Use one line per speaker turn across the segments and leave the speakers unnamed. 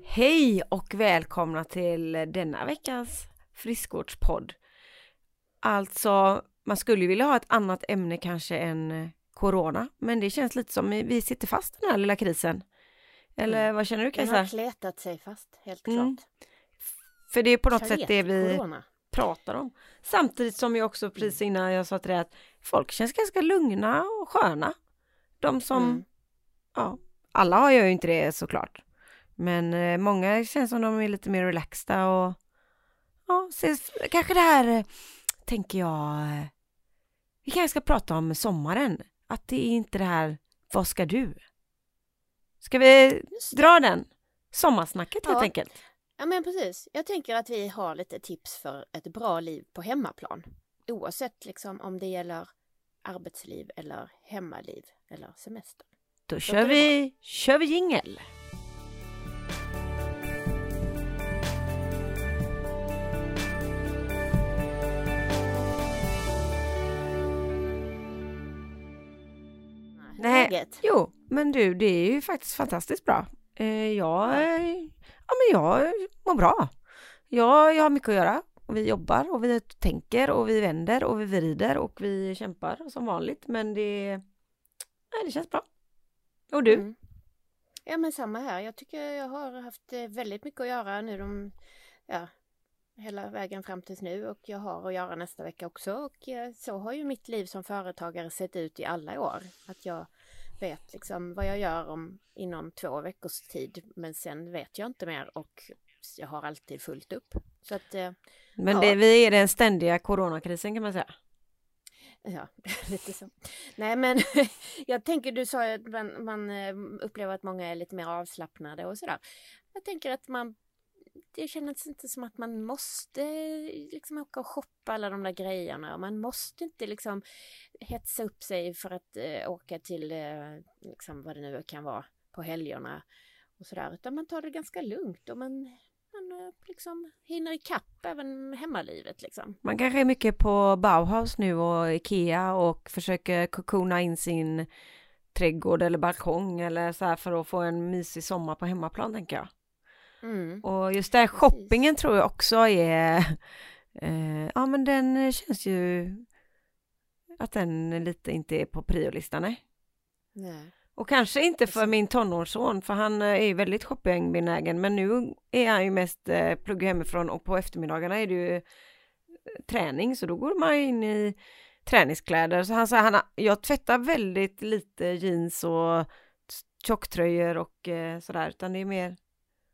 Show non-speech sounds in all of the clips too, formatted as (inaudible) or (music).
Hej och välkomna till denna veckas friskvårdspodd. Alltså, man skulle vilja ha ett annat ämne kanske än corona, men det känns lite som vi sitter fast i den här lilla krisen. Eller mm. vad känner du Kajsa?
Den har kletat sig fast, helt mm. klart. Mm.
För det är på något sätt det vi corona. pratar om. Samtidigt som jag också precis mm. innan jag sa till dig att folk känns ganska lugna och sköna. De som, mm. ja, alla har ju inte det såklart. Men eh, många känns som de är lite mer relaxta och ja, ses, kanske det här eh, tänker jag. Eh, vi kanske ska prata om sommaren. Att det är inte det här, vad ska du? Ska vi dra den? Sommarsnacket helt enkelt.
Ja men precis. Jag tänker att vi har lite tips för ett bra liv på hemmaplan. Oavsett liksom om det gäller arbetsliv eller hemmaliv eller semester.
Då kör vi, kör vi jingel. Nej, jo, men du, det är ju faktiskt fantastiskt bra. Eh, jag, ja, men jag mår bra. Jag, jag har mycket att göra och vi jobbar och vi tänker och vi vänder och vi vrider och vi kämpar som vanligt. Men det, nej, det känns bra. Och du? Mm.
Ja men samma här. Jag tycker jag har haft eh, väldigt mycket att göra nu de, ja, hela vägen fram tills nu och jag har att göra nästa vecka också och eh, så har ju mitt liv som företagare sett ut i alla år. Att jag vet liksom vad jag gör om inom två veckors tid men sen vet jag inte mer och jag har alltid fullt upp. Så att,
eh, men det, ja. vi är den ständiga coronakrisen kan man säga.
Ja, (laughs) lite så. Nej men (laughs) jag tänker, du sa att man, man eh, upplever att många är lite mer avslappnade och sådär. Jag tänker att man det känns inte som att man måste liksom åka och shoppa alla de där grejerna. Man måste inte liksom hetsa upp sig för att eh, åka till eh, liksom vad det nu kan vara på helgerna och sådär. Utan man tar det ganska lugnt och man, man eh, liksom hinner ikapp även hemmalivet liksom.
Man kanske är mycket på Bauhaus nu och Ikea och försöker kokona in sin trädgård eller balkong eller så här för att få en mysig sommar på hemmaplan tänker jag. Mm. Och just där shoppingen tror jag också är, eh, ja men den känns ju att den lite inte är på priolistan. Nej. nej. Och kanske inte för min tonårsson, för han är ju väldigt shoppingbenägen, men nu är han ju mest eh, plugga hemifrån och på eftermiddagarna är det ju eh, träning, så då går man in i träningskläder. Så han sa, han, jag tvättar väldigt lite jeans och tjocktröjor och eh, sådär, utan det är mer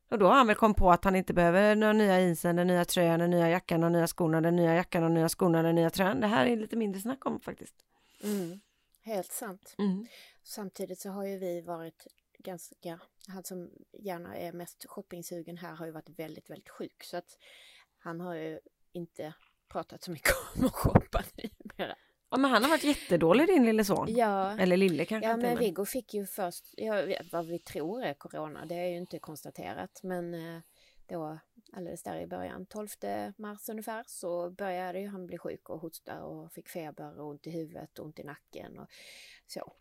och då har han väl kommit på att han inte behöver några nya jeansen, den nya tröjan, den nya jackan, de nya skorna, den nya jackan, de nya skorna, den nya tröjan. Det här är lite mindre snack om faktiskt.
Mm. Helt sant. Mm. Samtidigt så har ju vi varit ganska, han som gärna är mest shoppingsugen här har ju varit väldigt, väldigt sjuk så att han har ju inte pratat så mycket (laughs) om att shoppa numera.
Ja men han har varit jättedålig din lille son. Ja. Eller lille kanske
Ja men med. Viggo fick ju först, ja, vad vi tror är corona, det är ju inte konstaterat men eh, då alldeles där i början, 12 mars ungefär, så började ju han bli sjuk och hosta och fick feber och ont i huvudet och ont i nacken och så.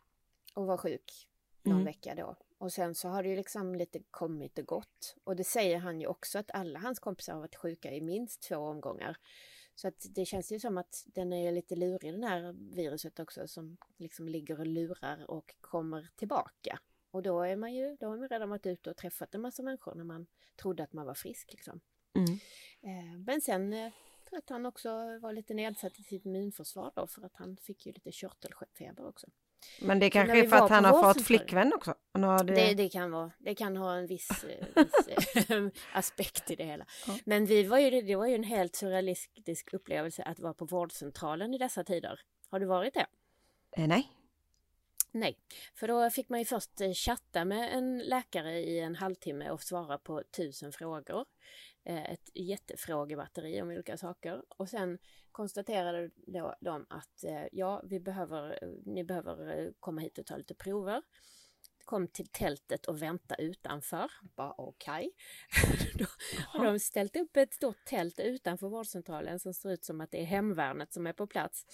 Och var sjuk någon mm. vecka då. Och sen så har det ju liksom lite kommit och gått. Och det säger han ju också att alla hans kompisar har varit sjuka i minst två omgångar. Så att det känns ju som att den är lite lurig den här viruset också som liksom ligger och lurar och kommer tillbaka. Och då är man ju, då har man redan varit ute och träffat en massa människor när man trodde att man var frisk liksom. Mm. Eh, men sen eh, för att han också var lite nedsatt i sitt immunförsvar då för att han fick ju lite körtelfeber också.
Men det kanske är för att han har fått flickvän också?
Det... Det, det... kan vara, det kan ha en viss, eh, viss (laughs) eh, (laughs) aspekt i det hela. Ja. Men vi var ju, det var ju en helt surrealistisk upplevelse att vara på vårdcentralen i dessa tider. Har du varit det?
Eh, nej.
Nej, för då fick man ju först eh, chatta med en läkare i en halvtimme och svara på tusen frågor. Ett jättefrågebatteri om olika saker och sen konstaterade då de att ja, vi behöver, ni behöver komma hit och ta lite prover. Kom till tältet och vänta utanför. Bara okej. Okay. (laughs) då har de ställt upp ett stort tält utanför vårdcentralen som ser ut som att det är hemvärnet som är på plats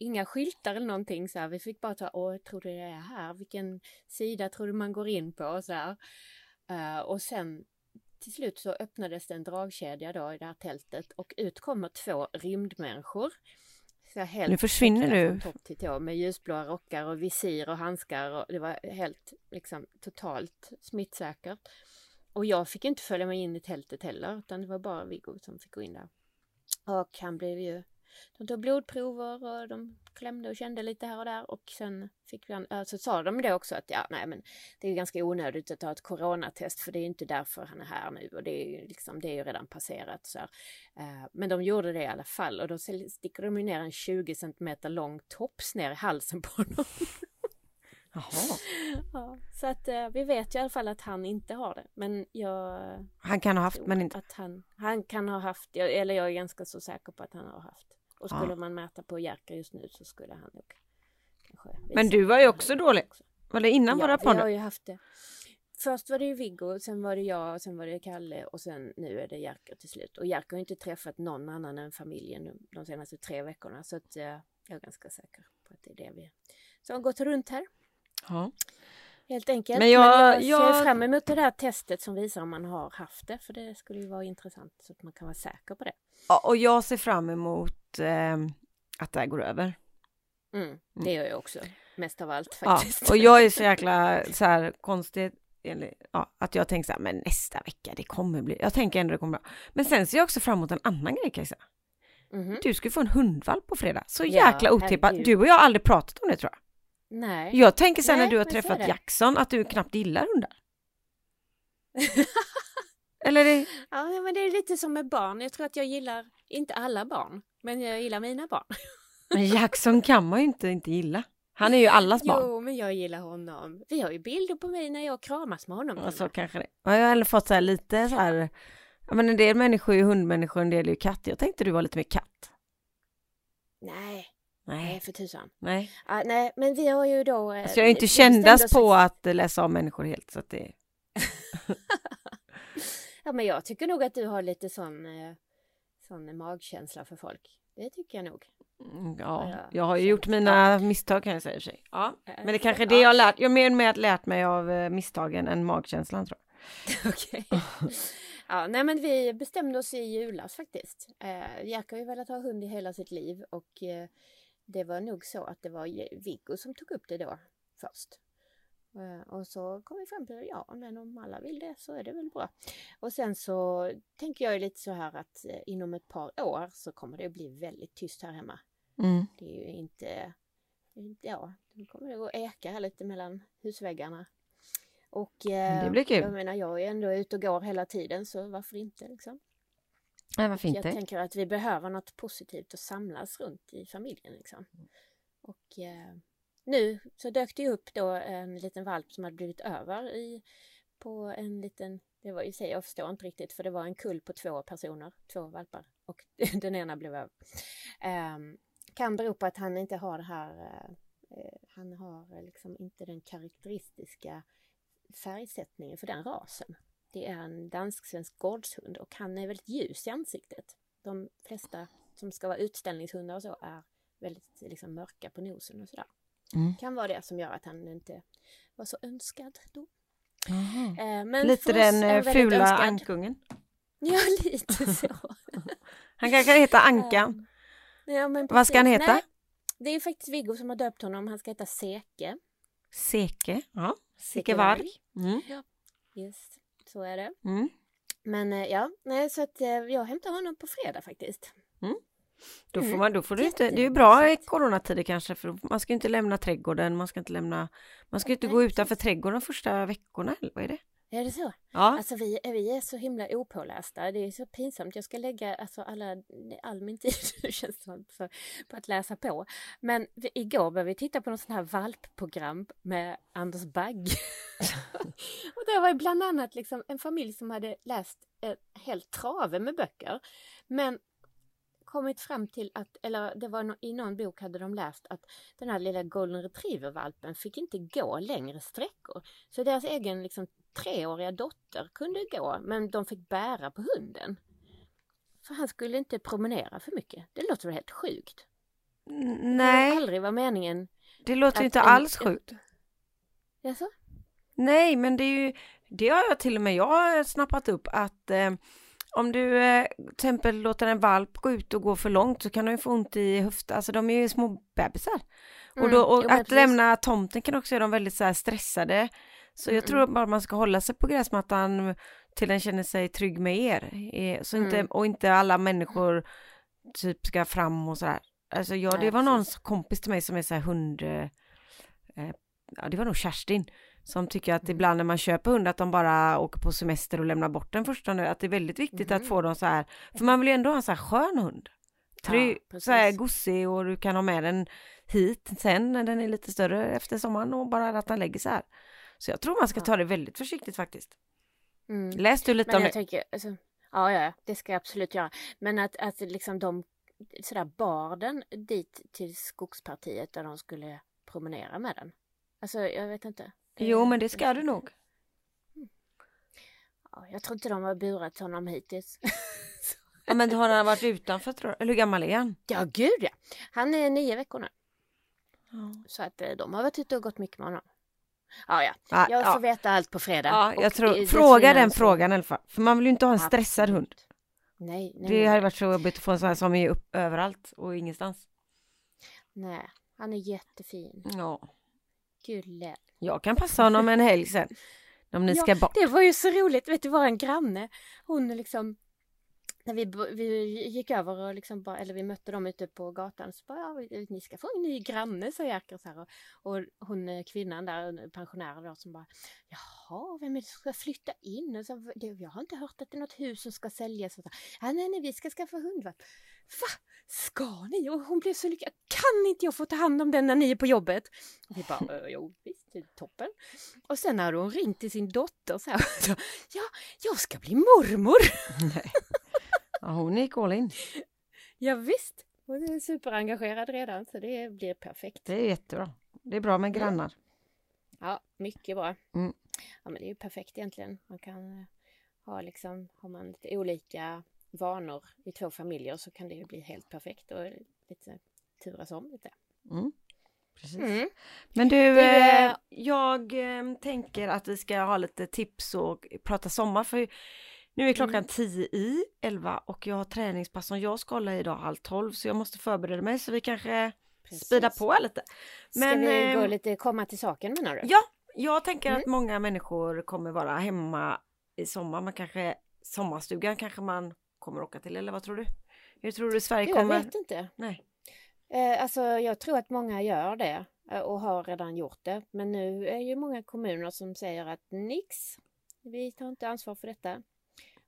inga skyltar eller någonting så här. Vi fick bara ta, åh, tror du det är här? Vilken sida tror du man går in på? Och så här. Uh, och sen till slut så öppnades det en dragkedja då i det här tältet och ut kommer två rymdmänniskor.
Så helt nu försvinner du.
Topp till tå, med ljusblåa rockar och visir och handskar och det var helt liksom totalt smittsäkert. Och jag fick inte följa med in i tältet heller utan det var bara Viggo som fick gå in där. Och han blev ju de tog blodprover och de klämde och kände lite här och där och sen fick vi, alltså sa de det också att ja, nej men det är ganska onödigt att ta ett coronatest för det är inte därför han är här nu och det är ju liksom, det är ju redan passerat så här. Eh, men de gjorde det i alla fall och då sticker de ner en 20 centimeter lång tops ner i halsen på honom. Jaha. (laughs) Ja, så att eh, vi vet ju i alla fall att han inte har det. Men jag...
Han kan ha haft men inte...
Att han, han kan ha haft, eller jag är ganska så säker på att han har haft. Och skulle ja. man mäta på Jerka just nu så skulle han nog
kanske Men du var ju också dålig. Också. Var det innan ja, våra poddar?
jag har ju haft det. Först var det ju Viggo, sen var det jag, sen var det Kalle och sen nu är det Jerka till slut. Och Jerka har inte träffat någon annan än familjen de senaste tre veckorna så att uh, jag är ganska säker på att det är det vi som har gått runt här. Ja. Helt enkelt. Men jag, Men jag, jag ser fram emot det där testet som visar om man har haft det. För det skulle ju vara intressant så att man kan vara säker på det.
Ja, och jag ser fram emot eh, att det här går över.
Mm, det gör jag också. Mest av allt faktiskt.
Ja, och jag är så (laughs) jäkla så här konstigt. Ja, att jag tänker så här, men nästa vecka, det kommer bli, jag tänker ändå det kommer bra. Men sen ser jag också fram emot en annan grej Kajsa. Mm -hmm. Du ska få en hundvalp på fredag. Så jäkla ja, otippat. Du och jag har aldrig pratat om det tror jag.
Nej.
Jag tänker sen Nej, när du har träffat Jackson att du knappt gillar hundar. (laughs) Eller det...
Ja, men det är lite som med barn. Jag tror att jag gillar, inte alla barn, men jag gillar mina barn. (laughs)
men Jackson kan man ju inte inte gilla. Han är ju allas barn.
Jo, men jag gillar honom. Vi har ju bilder på mig när jag kramas med honom.
Ja, så kanske det. Jag har ändå fått så här lite så här, ja men en del människor är ju hundmänniskor, en del är ju katt. Jag tänkte du var lite mer katt.
Nej, Nej, för tusan.
Nej.
Ah, nej, men vi har ju då...
Eh, alltså jag är inte kändast på att läsa av människor helt så att det... (laughs)
ja, men jag tycker nog att du har lite sån, eh, sån magkänsla för folk. Det tycker jag nog.
Mm, ja, jag, har ju gjort mina misstag kan jag säga i sig. Ja, men det är kanske är det jag har lärt. Jag har mer med att lärt mig av eh, misstagen än magkänslan tror
jag. (laughs) Okej. (laughs) Ja, nej men vi bestämde oss i julas faktiskt. Eh, Jack har ju velat ha hund i hela sitt liv och eh, det var nog så att det var Viggo som tog upp det då först. Eh, och så kom vi fram till, ja men om alla vill det så är det väl bra. Och sen så tänker jag lite så här att eh, inom ett par år så kommer det att bli väldigt tyst här hemma. Mm. Det är ju inte, ja, det kommer det att eka här lite mellan husväggarna. Och eh, det blir kul. jag menar jag är ändå ute och går hela tiden så varför inte liksom.
Ja, varför inte?
Jag tänker att vi behöver något positivt att samlas runt i familjen. Liksom. Och eh, nu så dök det upp då en liten valp som hade blivit över i, på en liten, det var i sig, jag förstår inte riktigt för det var en kull på två personer, två valpar och (laughs) den ena blev över. Eh, kan bero på att han inte har det här, eh, eh han har liksom inte den karaktäristiska färgsättningen för den rasen. Det är en dansk-svensk gårdshund och han är väldigt ljus i ansiktet. De flesta som ska vara utställningshundar och så är väldigt liksom, mörka på nosen och sådär. Mm. Kan vara det som gör att han inte var så önskad då.
Eh, men lite den eh, fula önskad. ankungen. (laughs)
Ja, lite så. (laughs)
han kanske heter Ankan. Ja, men Vad ska han heta? Nej,
det är faktiskt Viggo som har döpt honom. Han ska heta Seke.
Seke, ja. Seke Varg. Mm.
Ja, yes så är det. Mm. Men eh, ja, nej, så att eh, jag hämtar honom på fredag faktiskt. Mm.
Då får mm. man, då får du inte, det är ju bra i coronatider kanske för man ska inte lämna trädgården, man ska inte lämna, man ska inte gå utanför trädgården första veckorna eller vad är det?
Är det så? Ja. Alltså vi, vi är så himla opålästa. Det är så pinsamt. Jag ska lägga alltså alla, all min tid (laughs) känns som för, på att läsa på. Men vi, igår började vi titta på något sånt här valpprogram med Anders Bagg. (laughs) och det var bland annat liksom en familj som hade läst en hel trave med böcker. Men kommit fram till att, eller det var no, i någon bok hade de läst att den här lilla golden retriever-valpen fick inte gå längre sträckor. Så deras egen liksom, treåriga dotter kunde gå, men de fick bära på hunden. För han skulle inte promenera för mycket. Det låter väl helt sjukt?
Nej.
Det aldrig var meningen.
Det låter inte alls sjukt.
Jaså?
Nej, men det är ju, det har jag till och med jag har snappat upp att eh, om du eh, till exempel låter en valp gå ut och gå för långt så kan de ju få ont i höften, alltså de är ju små bebisar. Mm, och, då, och att precis. lämna tomten kan också göra dem väldigt så här stressade. Så jag tror bara man ska hålla sig på gräsmattan till den känner sig trygg med er. Eh, så inte, mm. Och inte alla människor typ ska fram och sådär. Alltså ja, det var någon kompis till mig som är så här hund, eh, ja det var nog Kerstin, som tycker att mm. ibland när man köper hund att de bara åker på semester och lämnar bort den första nu, att det är väldigt viktigt mm. att få dem så här, för man vill ju ändå ha en så här skön hund. Trygg, ja, så här gosig och du kan ha med den hit sen när den är lite större efter sommaren och bara att den lägger sig här. Så jag tror man ska ta det väldigt försiktigt faktiskt. Mm. Läs du lite
Men
om
jag
det?
Tänker, alltså, ja, ja, det ska jag absolut göra. Men att, att liksom de sådär bar den dit till skogspartiet där de skulle promenera med den. Alltså jag vet inte.
Jo men det ska du nog.
Ja, jag tror inte de har burat honom hittills.
ja men har han varit (laughs) utanför tror du? Eller hur gammal är han?
Ja gud ja! Han är nio veckor nu. Ja. Så att eh, de har varit ute och gått mycket med honom. Ja, ja. ja jag får veta allt på fredag.
Ja, jag tror, fråga den så... frågan i alla fall. För man vill ju inte ha en stressad hund.
Nej, nej.
Det hade varit så jobbigt att få en sån här som är upp överallt och ingenstans.
Nej, han är jättefin.
Ja.
Gulle.
Jag kan passa honom en helg sen. Om ni ja, ska bort.
Det var ju så roligt. Vet du en granne, hon liksom när vi, vi gick över och liksom bara, eller vi mötte dem ute på gatan så bara, ja, ni ska få en ny granne, sa Jerker så här. Och, och hon eh, kvinnan där, pensionären då, som bara, jaha, vem är det som ska flytta in? Och så, jag har inte hört att det är något hus som ska säljas. Och så, ja, nej, nej, vi ska skaffa hundvalp. Va? Ska ni? Och hon blev så lycklig. Kan inte jag få ta hand om den när ni är på jobbet? Och vi bara, jo visst, toppen. Och sen hade hon ringt till sin dotter så här, ja, jag ska bli mormor. (laughs) Nej.
Ja, hon gick all in.
Ja, visst. Hon är superengagerad redan så det blir perfekt.
Det är jättebra. Det är bra med grannar.
Ja, mycket bra.
Mm.
Ja, men det är ju perfekt egentligen. Man kan eh, ha liksom, har man lite olika vanor i två familjer så kan det ju bli helt perfekt och lite turas om lite.
Mm. Precis. Mm. Men du, det... Eh, jag eh, tänker att vi ska ha lite tips och prata sommar för nu är klockan mm. 10 i 11 och jag har träningspass som jag ska hålla idag halv 12 så jag måste förbereda mig så vi kanske Precis. spida på lite.
Men, ska vi gå lite, komma till saken menar du?
Ja, jag tänker mm. att många människor kommer vara hemma i sommar. Man kanske, sommarstugan kanske man kommer åka till eller vad tror du? Hur tror du Sverige kommer?
Jag vet inte.
Nej.
Eh, alltså jag tror att många gör det eh, och har redan gjort det. Men nu är ju många kommuner som säger att nix, vi tar inte ansvar för detta.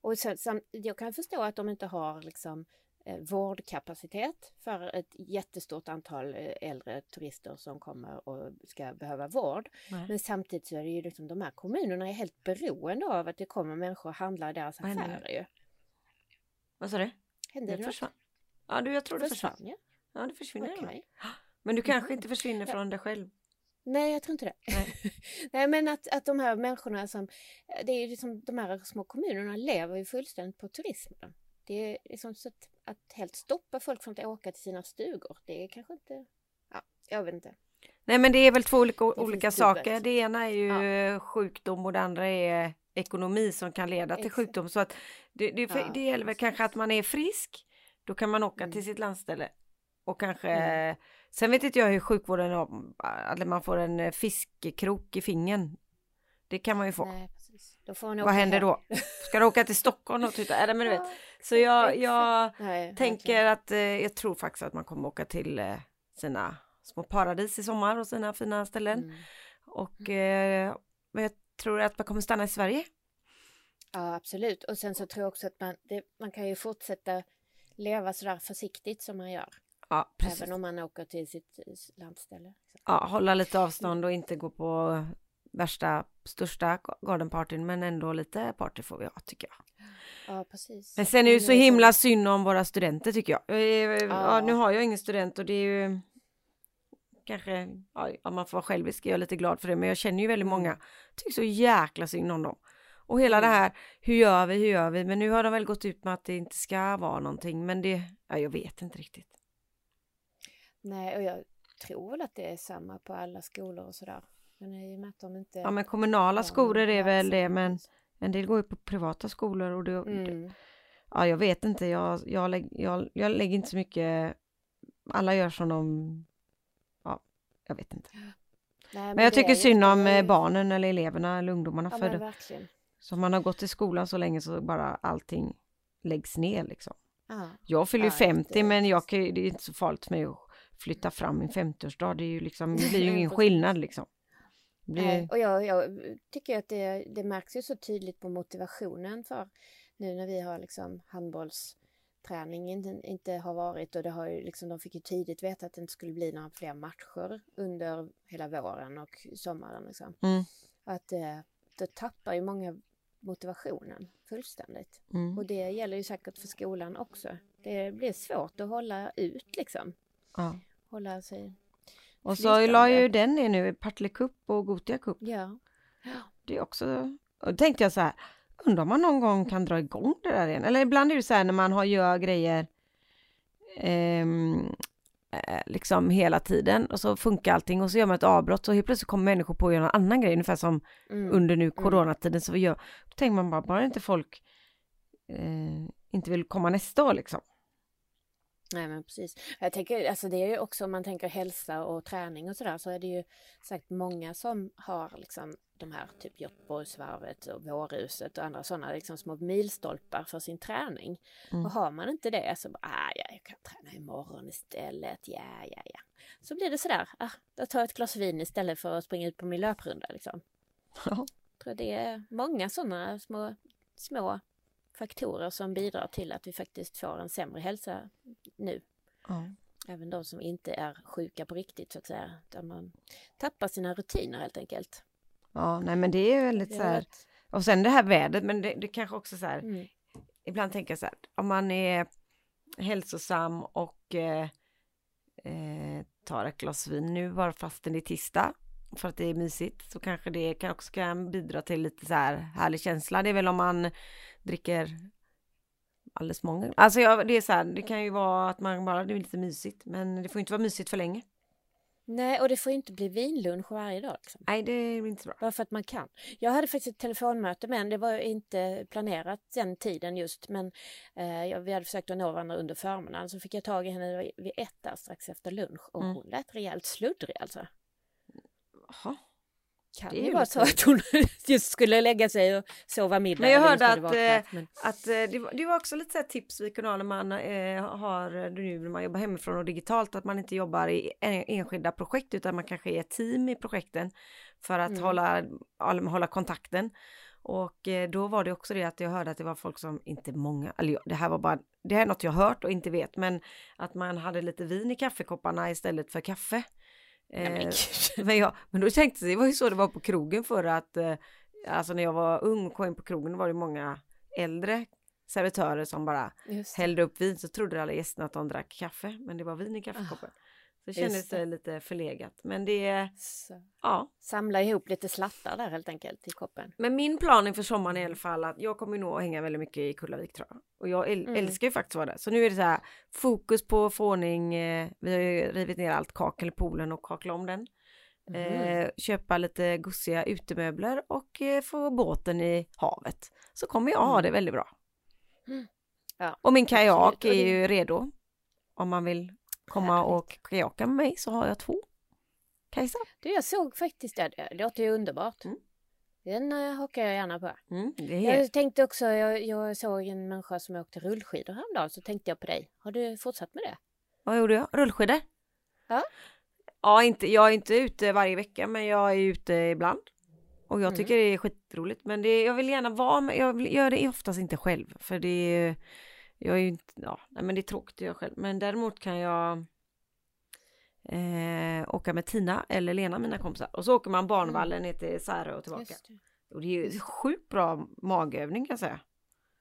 Och sen, sen, jag kan förstå att de inte har liksom, eh, vårdkapacitet för ett jättestort antal eh, äldre turister som kommer och ska behöva vård. Nej. Men samtidigt så är det ju liksom de här kommunerna är helt beroende av att det kommer människor och handlar i deras affärer.
Vad sa du?
Hände det försvann?
Ja, du, jag tror det försvann. försvann. Ja, det försvinner. Okay. Men du kanske inte försvinner från dig själv?
Nej, jag tror inte det. Nej, (laughs) Nej men att, att de här människorna som, det är liksom, de här små kommunerna lever ju fullständigt på turismen. Det är liksom så att, att helt stoppa folk från att åka till sina stugor, det är kanske inte, ja, jag vet inte.
Nej men det är väl två olika, olika saker. Det ena är ju ja. sjukdom och det andra är ekonomi som kan leda till Exakt. sjukdom. Så att det, det, ja, det gäller väl kanske att man är frisk, då kan man åka mm. till sitt landställe och kanske mm Sen vet inte jag hur sjukvården, eller man får en eh, fiskekrok i fingern. Det kan man ju få. Nej, Vad händer då? (laughs) Ska du åka till Stockholm och titta? Äh, men du vet. Så jag, jag Nej, tänker att eh, jag tror faktiskt att man kommer åka till eh, sina små paradis i sommar och sina fina ställen. Mm. Och eh, jag tror att man kommer stanna i Sverige.
Ja absolut och sen så tror jag också att man, det, man kan ju fortsätta leva sådär försiktigt som man gör.
Ja,
precis. Även om man åker till sitt landställe.
Ja, hålla lite avstånd och inte gå på värsta, största gardenpartyn, men ändå lite party får vi ha tycker jag.
Ja, precis.
Men sen är det ju så himla synd om våra studenter tycker jag. Ja. ja. nu har jag ingen student och det är ju kanske, ja, om man får vara självisk är jag lite glad för det, men jag känner ju väldigt mm. många, tycker så jäkla synd om dem. Och hela mm. det här, hur gör vi, hur gör vi, men nu har de väl gått ut med att det inte ska vara någonting, men det, ja, jag vet inte riktigt.
Nej, och jag tror väl att det är samma på alla skolor och sådär. Men i och med att de inte...
Ja men kommunala skolor är väl det men en del går ju på privata skolor och det,
Mm.
ja jag vet inte, jag, jag, lägg, jag, jag lägger inte så mycket, alla gör som de, jag vet inte.
Nej,
Men jag
det
tycker synd om
jätte-
eh, barnen eller eleverna eller ungdomarna
Ja
för
men
det.
verkligen.
Så man har gått i skolan så länge så bara allting läggs ner liksom.
Ja.
Jag fyller ju
Ja,
50
det-
men jag kan, det är inte så farligt för mig att flytta fram min 50-årsdag. Det är ju liksom, det (laughs) blir ju ingen skillnad liksom. Det blir,
Nej, och jag, jag tycker att det, det märks ju så tydligt på motivationen för nu när vi har liksom handbollsträning inte, inte har varit och det har ju liksom, de fick ju tidigt veta att det inte skulle bli några fler matcher under hela våren och sommaren liksom.
Mm.
Att eh, då tappar ju många motivationen fullständigt.
mm,
Och det gäller ju säkert för skolan också. Det blir svårt att hålla ut liksom.
ja.
Hålla sig...
Och så la ju den ner nu, Partille Cup och Gotia Cup.
Ja.
Det är också, och då tänkte jag så här, undrar om man någon gång kan dra igång det där igen. Eller ibland är det så här när man har gör grejer ehm, eh, liksom hela tiden och så funkar allting och så gör man ett avbrott så helt plötsligt kommer människor på att göra en annan grej ungefär som
Mm.
under nu coronatiden så vi gör. Då tänker man bara, bara inte folk eh, inte vill komma nästa år liksom.
Nej men precis. Jag tänker, alltså det är ju också om man tänker hälsa och träning och sådär så är det ju sagt många som har liksom de här typ Göteborgsvarvet och Vårhuset och andra sådana liksom små milstolpar för sin träning.
Mm.
Och har man inte det så bara, ah, ja, jag kan träna imorgon istället, ja, ja, ja. Så blir det sådär, ah, jag tar ett glas vin istället för att springa ut på min löprunda liksom.
Ja.
Jag tror det är många sådana små, små faktorer som bidrar till att vi faktiskt får en sämre hälsa nu.
Ja.
Även de som inte är sjuka på riktigt så att säga. Där man tappar sina rutiner helt enkelt.
ja, nej men det är väldigt så här. Och sen det här vädret, men det, det kanske också så här.
Mm.
Ibland tänker jag så här, om man är hälsosam och eh, eh, tar ett glas vin nu bara fastän det är tisdag för att det är mysigt så kanske det kan också kan bidra till lite så här härlig känsla. Det är väl om man dricker alldeles många. Alltså jag, det är så här, det kan ju vara att man bara, det är lite mysigt men det får inte vara mysigt för länge.
Nej, och det får ju inte bli vinlunch varje dag. Liksom.
Nej, det är inte bra.
Bara för att man kan. Jag hade faktiskt ett telefonmöte med en, det var inte planerat den tiden just, men eh, vi hade försökt att nå varandra under förmiddagen, så fick jag tag i henne vid ett där strax efter lunch och
Mm.
hon lät rejält sluddrig alltså.
Jaha.
Kan
Det
ju vara så att hon (laughs) just skulle lägga sig och sova middag.
Men jag hörde att,
vaknat, men...
Att eh, det, var, det var också lite så tips vi kunde ha när man eh, har eh, nu när man jobbar hemifrån och digitalt att man inte jobbar i en, enskilda projekt utan man kanske är team i projekten för att
Mm.
hålla, hålla, hålla kontakten. Och eh, då var det också det att jag hörde att det var folk som, inte många, eller det här var bara, det här är något jag hört och inte vet, men att man hade lite vin i kaffekopparna istället för kaffe.
Men
Eh, men, jag, men då tänkte jag, det var ju så det var på krogen för att eh, alltså när jag var ung och kom in på krogen var det många äldre servitörer som bara hällde upp vin så trodde alla gästerna att de drack kaffe men det var vin i kaffekoppen. Så det kändes
det.
lite förlegat men det
Så.
ja.
Samla ihop lite slattar där helt enkelt i koppen.
Men min plan inför sommaren är i alla fall att jag kommer nog att hänga väldigt mycket i Kullavik tror jag. Och jag äl-
Mm.
älskar ju faktiskt att vara där. Så nu är det så här fokus på att få ordning, eh, vi har ju rivit ner allt kakel i poolen och kakla om den.
Mhm.
eh, köpa lite gossiga utemöbler och eh, få båten i havet. Så kommer jag ha
Mm.
det väldigt bra.
Mm. Ja,
och min kajak
absolut.
Är ju redo. Om man vill komma
Härligt.
och kajaka med mig så har jag två. Kajsa.
Du, jag såg faktiskt det. Det låter ju underbart.
Mm.
Den uh, hakar jag gärna på.
Mm, är.
Jag tänkte också, jag, jag såg en människa som åkte rullskidor häromdagen, så tänkte jag på dig. Har du fortsatt med det?
Vad gjorde jag? Rullskidor?
Ja.
Ja, inte, jag är inte ute varje vecka men jag är ute ibland. Och jag
Mm.
tycker det är skitroligt men det, jag vill gärna vara med, jag vill, gör det oftast inte själv för det är jag är ju inte, ja, nej men det är tråkigt göra själv men däremot kan jag eh, åka med Tina eller Lena mina kompisar och så åker man barnvallen ner till Särö och tillbaka.
Det.
Och det är ju sjukt bra magövning kan jag säga.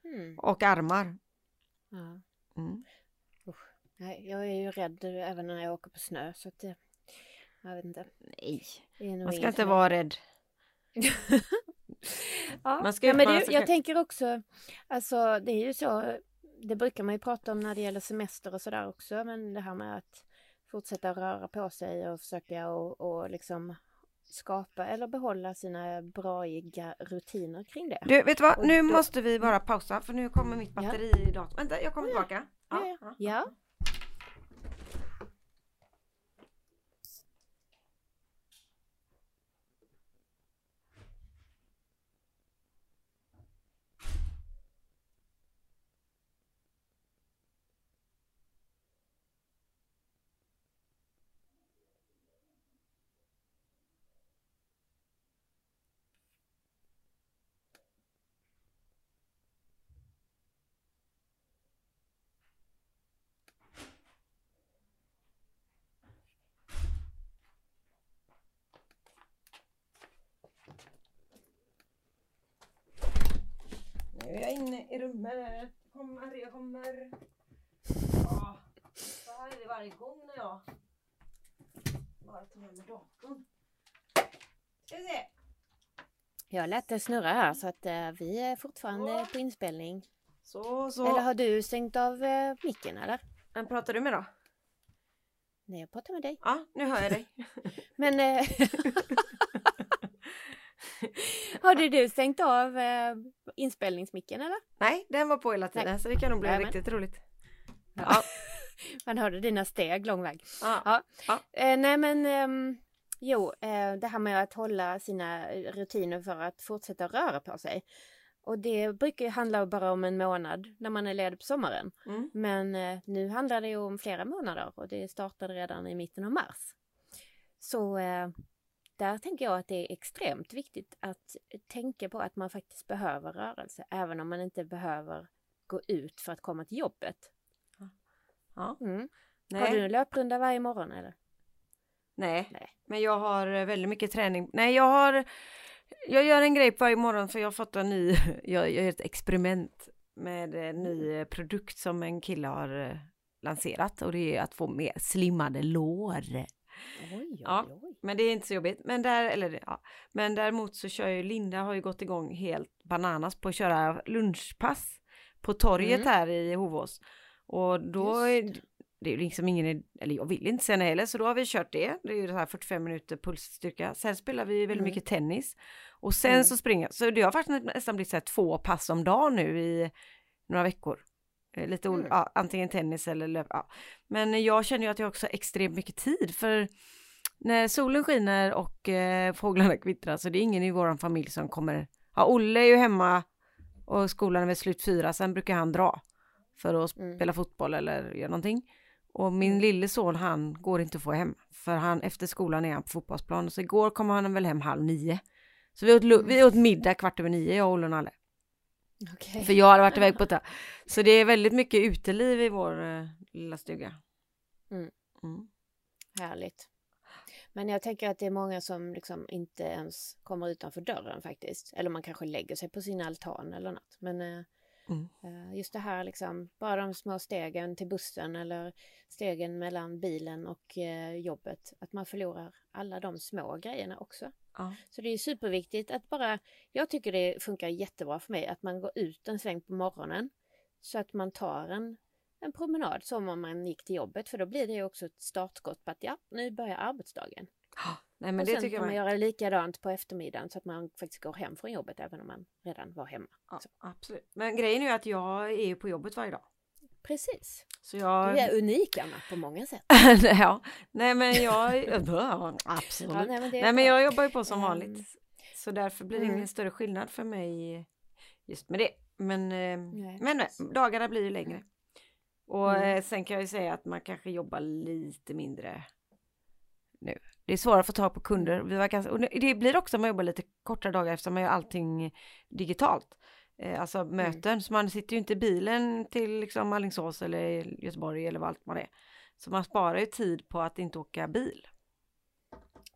Mm.
Och armar.
Ja.
Mm.
Nej, jag är ju rädd även när jag åker på snö, så att det, jag vet inte.
Nej, man ska inte vara rädd. (laughs)
Ja,
Man ska
ja, men det, jag tänker också, alltså det är ju så, det brukar man ju prata om när det gäller semester och sådär också, men det här med att fortsätta röra på sig och försöka och, och liksom skapa eller behålla sina braiga rutiner kring det.
Du, vet du vad?
Och
Nu
då-
måste vi bara pausa för nu kommer mitt batteri i datorn. Vänta, jag kommer
Ja.
tillbaka.
Ja, ja. ja.
Är jag inne i rummet. Kommer, jag kommer. Ja, så här är det varje gång när jag bara tar med mig datorn. Ska vi se.
Jag lät det snurra här så att eh, vi är fortfarande på inspelning.
Så, så.
Eller har du stängt av eh, micken eller?
Vem pratar du med då?
Nej, jag pratar med dig.
Ja, nu hör jag dig. (laughs)
Men eh, (laughs) (laughs) har du, stängt av eh, inspelningsmicken eller?
Nej, den var på hela tiden
Nej.
så det kan nog bli
Jajamän.
riktigt roligt. Ja, (laughs)
Man hörde dina steg lång väg.
ja.
Ja.
Ja.
Eh, nej men ehm, jo, eh, det här med att hålla sina rutiner för att fortsätta röra på sig. Och det brukar ju handla bara om en månad när man är ledig på sommaren.
Mm.
Men eh, nu handlar det om flera månader och det startade redan i mitten av mars. Så eh, där tänker jag att det är extremt viktigt att tänka på att man faktiskt behöver rörelse även om man inte behöver gå ut för att komma till jobbet.
ja.
Mm. Har du en löprunda varje morgon eller?
Nej.
Nej.
men jag har eh, väldigt mycket träning. Nej, jag har, jag gör en grej varje morgon för jag har fått en ny, (laughs) jag, jag gör ett experiment med en ny eh, produkt som en kille har eh, lanserat och det är att få mer slimmade lår.
Oj, oj,
Ja.
oj.
Men det är inte så jobbigt. Men, där, eller, ja. men däremot så kör ju Linda har ju gått igång helt bananas på att köra lunchpass på torget
Mm.
här i Hovås. Och då
Just
är
det.
är liksom ingen, eller jag vill inte säga nej heller, så då har vi kört det. Det är ju så här 45 minuter pulsstyrka. Sen spelar vi väldigt
Mm.
mycket tennis. Och sen
Mm.
så springer Så det har faktiskt nästan blivit så här två pass om dagen nu i några veckor. Eh, Lite
Mm.
ja, antingen tennis eller löp. Ja. Men jag känner ju att jag också har extremt mycket tid för när solen skiner och eh, fåglarna kvittrar så det är ingen i vår familj som kommer. Ja, Olle är ju hemma och skolan är väl slut fyra, sen brukar han dra för att
Mm.
spela fotboll eller göra någonting. Och min
Mm.
lille son han går inte att få hem för han efter skolan är han på fotbollsplan så igår kom han väl hem halv nio. Så vi åt, vi åt middag kvart över nio jag, Olle och Nalle.
Okej.
För jag hade varit iväg på det. Så det är väldigt mycket uteliv i vår eh, lilla stuga.
Mm.
Mm.
Härligt. Men jag tänker att det är många som liksom inte ens kommer utanför dörren faktiskt. Eller man kanske lägger sig på sin altan eller något. Men eh,
Mm.
eh, just det här liksom, bara de små stegen till bussen eller stegen mellan bilen och eh, jobbet. Att man förlorar alla de små grejerna också.
Ja.
Så det är superviktigt att bara, jag tycker det funkar jättebra för mig att man går ut en sväng på morgonen. Så att man tar en, en promenad som om man gick till jobbet för då blir det också ett startskott på att ja, nu börjar arbetsdagen.
Nej men
och
det
sen
tycker jag
man göra likadant på eftermiddagen så att man faktiskt går hem från jobbet även om man redan var hemma.
Ja, absolut. Men grejen är ju att jag är på jobbet varje dag.
Precis.
Så jag...
Du är unik Anna på många sätt. (laughs)
ja, nej men jag... Ja, (laughs) absolut.
Ja, nej, men
Nej men jag jobbar ju på som
Ehm,
vanligt. Så därför blir det
mm.
ingen större skillnad för mig just med det. Men, eh,
Nej,
men dagarna blir ju längre. Och
Mm.
eh, sen kan jag ju säga att man kanske jobbar lite mindre nu. Det är svårare att få tag på kunder. Vi var ganska, och det blir också om man jobbar lite kortare dagar eftersom man gör allting digitalt. Eh, alltså
Mm.
möten, så man sitter ju inte i bilen till liksom Alingsås eller Göteborg eller vad allt man är. Så man sparar ju tid på att inte åka bil.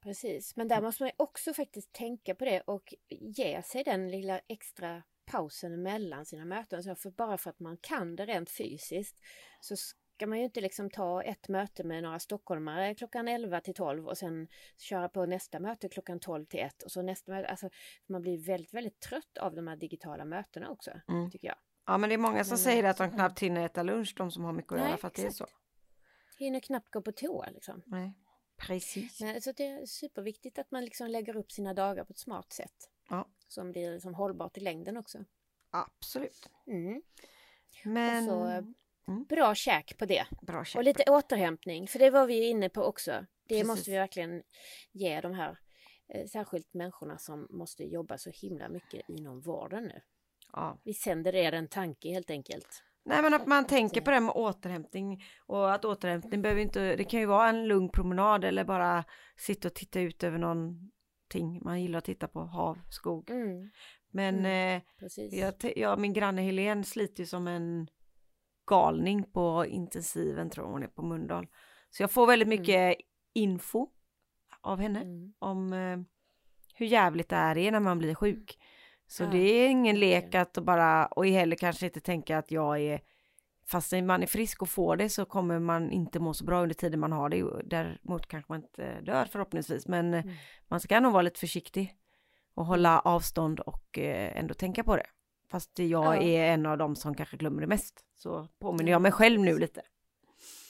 Precis, men där måste man också faktiskt tänka på det och ge sig den lilla extra pausen mellan sina möten. Så för bara för att man kan det rent fysiskt så ska man ju inte liksom ta ett möte med några stockholmare klockan 11 till 12 och sen köra på nästa möte klockan 12 till 1 och så nästa möte. Alltså man blir väldigt, väldigt trött av de här digitala mötena också,
Mm.
tycker jag.
Ja men det är många som
Men,
säger att de
mm.
knappt hinner äta lunch, de som har mycket att göra för att det är så.
exakt. Hinner knappt gå på toa liksom.
Nej. Precis.
Men, så det är superviktigt att man liksom lägger upp sina dagar på ett smart sätt.
Ja.
Som blir liksom hållbart i längden också.
Absolut.
Mm.
Men...
Och så,
Mm.
Bra käk på det.
Bra käk.
Och lite återhämtning, för det var vi inne på också. Det
Precis.
måste vi verkligen ge de här, eh, särskilt människorna som måste jobba så himla mycket inom vården nu.
Ja.
Vi sänder er en tanke helt enkelt.
Nej men att man tänker på det här med återhämtning och att återhämtning behöver inte, det kan ju vara en lugn promenad eller bara sitta och titta ut över någonting man gillar att titta på, hav, skog.
Mm,
Men eh,
precis.
jag, jag, min granne Helene sliter ju som en galning på intensiven tror hon är på Mölndal. Så jag får väldigt
Mm.
mycket info av henne
Mm.
om eh, hur jävligt det här är när man blir sjuk. Så
Ja,
det är ingen lek att bara, och heller kanske inte tänka att jag är, fast man är frisk och får det så kommer man inte må så bra under tiden man har det. Däremot kanske man inte dör förhoppningsvis, men
Mm.
man ska nog vara lite försiktig och hålla avstånd och eh, ändå tänka på det. Fast jag
Ja.
är en av dem som kanske glömmer det mest. Så påminner
Ja,
jag mig själv nu lite.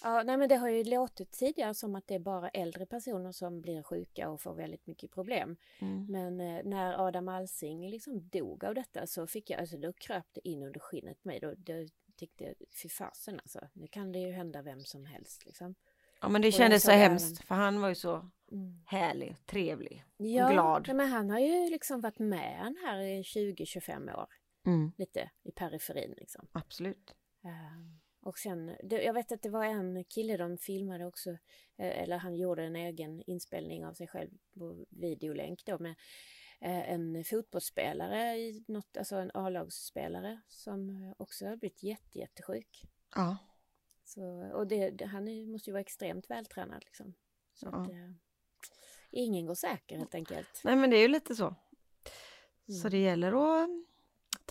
Ja, nej men det har ju låtit tidigare som att det är bara äldre personer som blir sjuka och får väldigt mycket problem.
Mm.
Men eh, när Adam Alsing liksom dog av detta så fick jag, alltså då kröp det in under skinnet på mig. Då, då tyckte jag, fy fasen alltså, nu kan det ju hända vem som helst liksom.
Ja men det kändes så hemskt
även-
för han var ju så
Mm.
härlig, trevlig.
Ja,
glad.
nej, men han har ju liksom varit med en här i 20-25 år,
Mm,
lite i periferin liksom.
absolut.
Ehm, Och sen, det, jag vet att det var en kille de filmade också, eh, eller han gjorde en egen inspelning av sig själv på videolänk då med eh, en fotbollsspelare, i något, alltså en A-lagsspelare som eh, också har blivit jätte, jättesjuk.
Ja.
Så, och det, han är, måste ju vara extremt vältränad liksom. Så
Ja.
att, ingen går säker helt enkelt.
Nej men det är ju lite så. Så
Mm.
det gäller att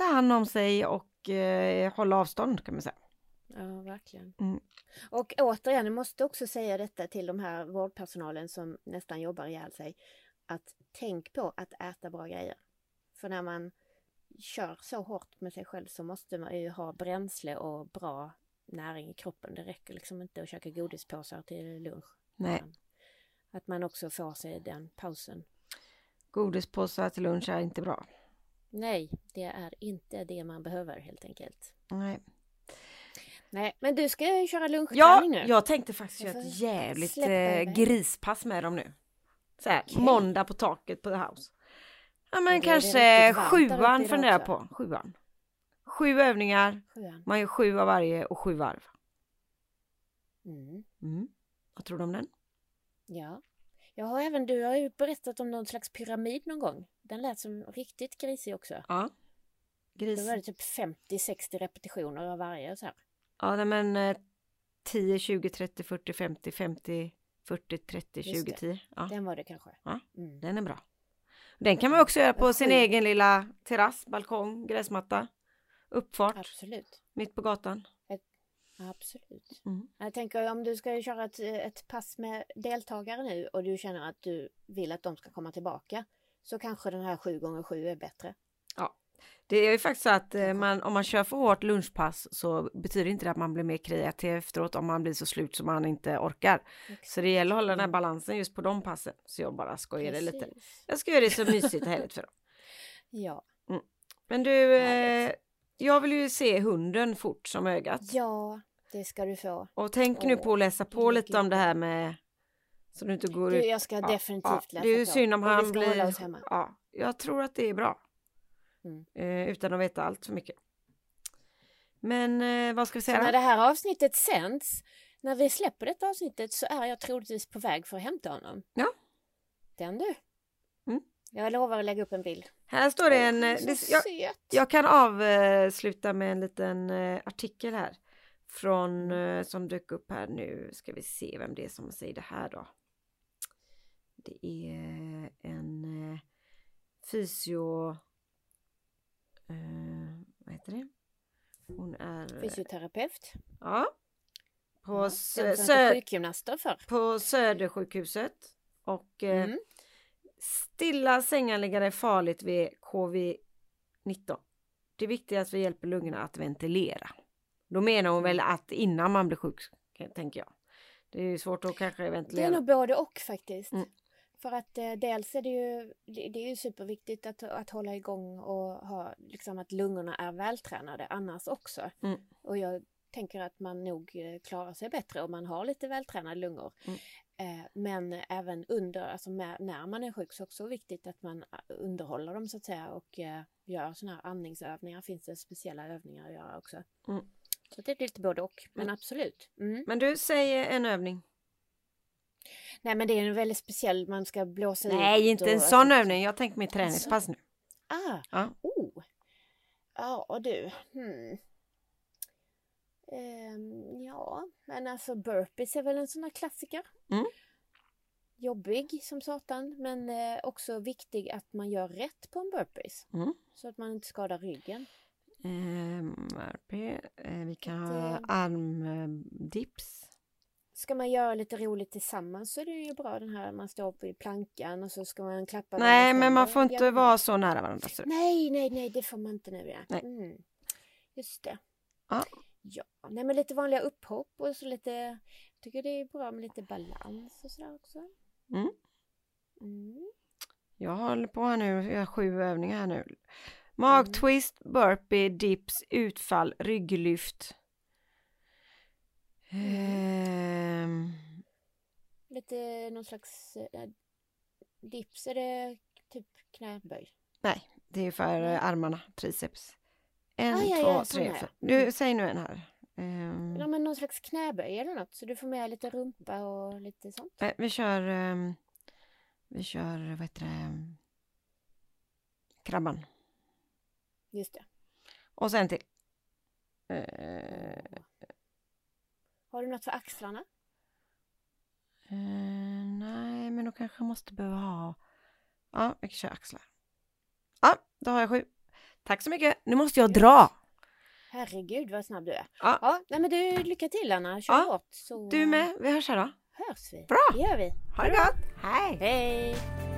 ta hand om sig och eh, hålla avstånd kan man säga.
Ja, verkligen.
Mm.
Och återigen, jag måste också säga detta till de här vårdpersonalen som nästan jobbar ihjäl sig. Att tänk på att äta bra grejer. För när man kör så hårt med sig själv så måste man ju ha bränsle och bra näring i kroppen. Det räcker liksom inte att käka godispåsar till lunch.
Nej,
Att man också får sig den pausen.
godispåsar till lunch är inte bra.
Nej, det är inte det man behöver helt enkelt.
Nej.
Nej, men du ska ju köra
Ja,
lunchträning nu.
jag tänkte faktiskt göra ett jävligt eh, grispass med dem nu. Så här,
Okej.
måndag på taket på The House. Ja men kanske sjuan funderar jag på. Sjuan. Sju övningar,
Sjuan.
man gör sju av varje och sju varv.
Mm.
Mm. Vad tror du om den?
Ja. Jag har även, du har ju berättat om någon slags pyramid någon gång. Den lät som riktigt grisig också.
Ja.
Då
Gris.
var det typ 50-60 repetitioner av varje så här.
Ja nej, men eh, 10, 20, 30, 40, 50, 50, 40, 30,
Just
20,
det.
10. Ja,
Den var det kanske.
Ja.
Mm.
den är bra. Den kan man också göra på sin egen lilla terrass, balkong, gräsmatta, uppfart,
Absolut.
mitt på gatan.
Absolut.
Mm.
Jag tänker om du ska köra ett, ett pass med deltagare nu och du känner att du vill att de ska komma tillbaka. Så kanske den här 7x7 är bättre.
Det är ju faktiskt så att eh, man, om man kör för hårt lunchpass så betyder inte det att man blir mer kreativ efteråt om man blir så slut som man inte orkar. Så det gäller att hålla den här balansen just på de passen. Så jag bara skojar det lite. Jag ska göra det så mysigt och härligt för dem. (laughs)
Ja.
Men du, eh, jag vill ju se hunden fort som ögat.
ja, det ska du få.
Och tänk nu på att läsa på lite om det här med så du inte går ut.
jag ska
Ja,
definitivt
ja,
läsa
Det är ju
på.
synd om han blir. Ja, jag tror att det är bra.
Mm.
Eh, utan att veta allt för mycket. Men eh, vad ska vi
Så
säga?
när
då?
det här avsnittet sänds, när vi släpper detta avsnittet så är jag troligtvis på väg för att hämta honom.
Ja.
Den du.
Mm.
Jag lovar att lägga upp en bild.
Här står det en. Eh,
så
det, jag, jag kan avsluta med en liten eh, artikel här. Från
Mm.
eh, som dök upp här nu. Ska vi se vem det är som säger det här då. Det är en eh, fysio... Eh, vad heter det? Hon är... eh,
Fysioterapeut.
Ja. På,
Ja,
sö- på Södersjukhuset. Och eh,
Mm.
stilla sänganliggare är farligt vid covid-19. Det är att vi hjälper lungorna att ventilera. Då menar hon väl att innan man blir sjuk, tänker jag. Det är svårt att kanske ventilera.
Det är nog både och faktiskt.
Mm.
För att eh, dels är det ju, det, det är ju superviktigt att, att hålla igång och ha liksom att lungorna är vältränade annars också.
Mm.
Och jag tänker att man nog eh, klarar sig bättre om man har lite vältränade lungor.
Mm.
Eh, men även under, alltså med, när man är sjuk så är det också viktigt att man eh, underhåller dem så att säga och eh, gör sådana här andningsövningar. Finns det speciella övningar att göra också.
Mm.
Så det är lite både och, men
Mm.
absolut. Mm.
Men du, säger en övning.
Nej men det är en väldigt speciell, man ska blåsa ut.
Nej, inte
och,
en sån
alltså-
övning. Jag tänker mitt träningspass nu.
Ah,
Ja.
oh. Ja du. Hmm. Ehm, ja, men alltså burpees är väl en sån här klassiker.
Mm.
Jobbig som satan, men eh, också viktig att man gör rätt på en burpees.
Mm.
Så att man inte skadar ryggen.
Ehm, RP. Eh, vi kan ha armdips.
Ska man göra lite roligt tillsammans så är det ju bra den här man står vid plankan och så ska man klappa
Nej, men man får inte vara så nära varandra. Så.
Nej, nej, nej, det får man inte nu ja. Mm. Just det.
Ja.
Ja, nej men lite vanliga upphopp och så lite, jag tycker det är bra med lite balans och sådär också.
Mm.
Mm.
Jag håller på här nu, jag har sju övningar här nu. Magtwist, burpee, dips, utfall, rygglyft. Ehm,
Lite någon slags eh, dips, är det typ knäböj?
nej, det är för eh, armarna, triceps. En,
Ah, ja,
två,
ja,
tre, fyra. Nu, säg nu en här. Ehm,
Ja men någon slags knäböj eller något så du får med lite rumpa och lite sånt.
nej, vi kör, ehm, vi kör, vad heter det, ehm, krabban.
Just det.
Och sen till. Eh,
Har du något för axlarna?
Eh, nej, men då kanske jag måste behöva ha... Ja, vi kan köra axlar. Ja, då har jag sju. Tack så mycket. Nu måste jag dra.
Herregud vad snabb du är.
Ja.
Ja, nej men du, lycka till Anna. Kör
Ja,
hårt så
Du med. Vi hörs här då.
hörs vi.
Bra.
Det gör vi.
Ha det gott. Hej.
Hej!